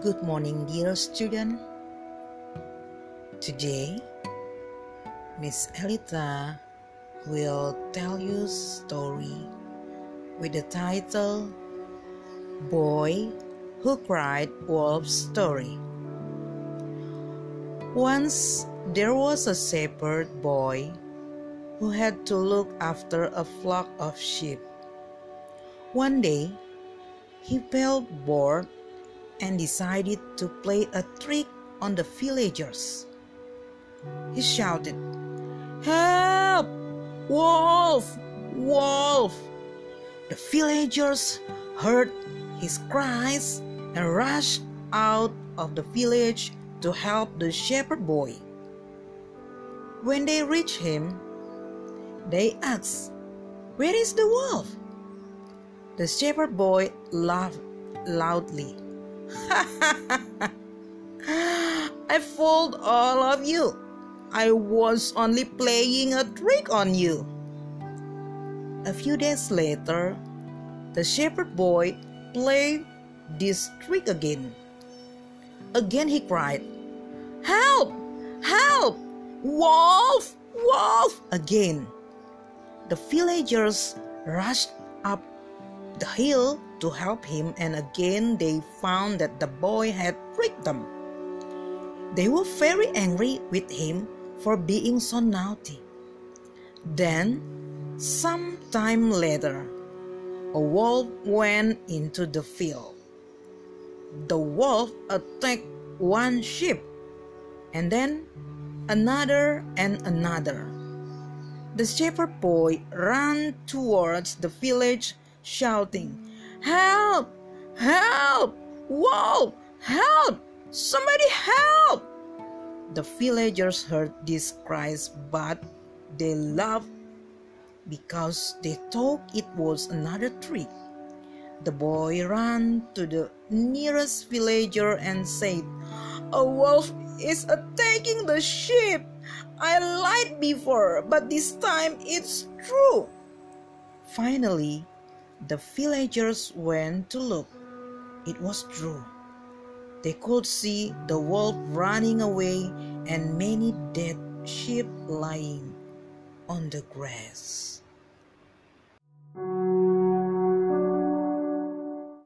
Good morning, dear student. Today, Miss Elita will tell you story with the title Boy Who Cried Wolf's Story. Once there was a shepherd boy who had to look after a flock of sheep. One day, he felt bored and decided to play a trick on the villagers. He shouted, Help! Wolf! Wolf! The villagers heard his cries and rushed out of the village to help the shepherd boy. When they reached him, they asked, Where is the wolf? The shepherd boy laughed loudly. I fooled all of you. I was only playing a trick on you. A few days later, the shepherd boy played this trick again. Again he cried, Help! Help! Wolf! Wolf! Again. The villagers rushed up the hill to help him, and again they found that the boy had tricked them. They were very angry with him for being so naughty. Then, some time later, a wolf went into the field. The wolf attacked one sheep, and then another and another. The shepherd boy ran towards the village shouting, Help! Help! Wolf! Help! Somebody help! The villagers heard these cries, but they laughed because they thought it was another trick. The boy ran to the nearest villager and said, A wolf is attacking the sheep. I lied before, but this time it's true. Finally, the villagers went to look. It was true. They could see the wolf running away and many dead sheep lying on the grass.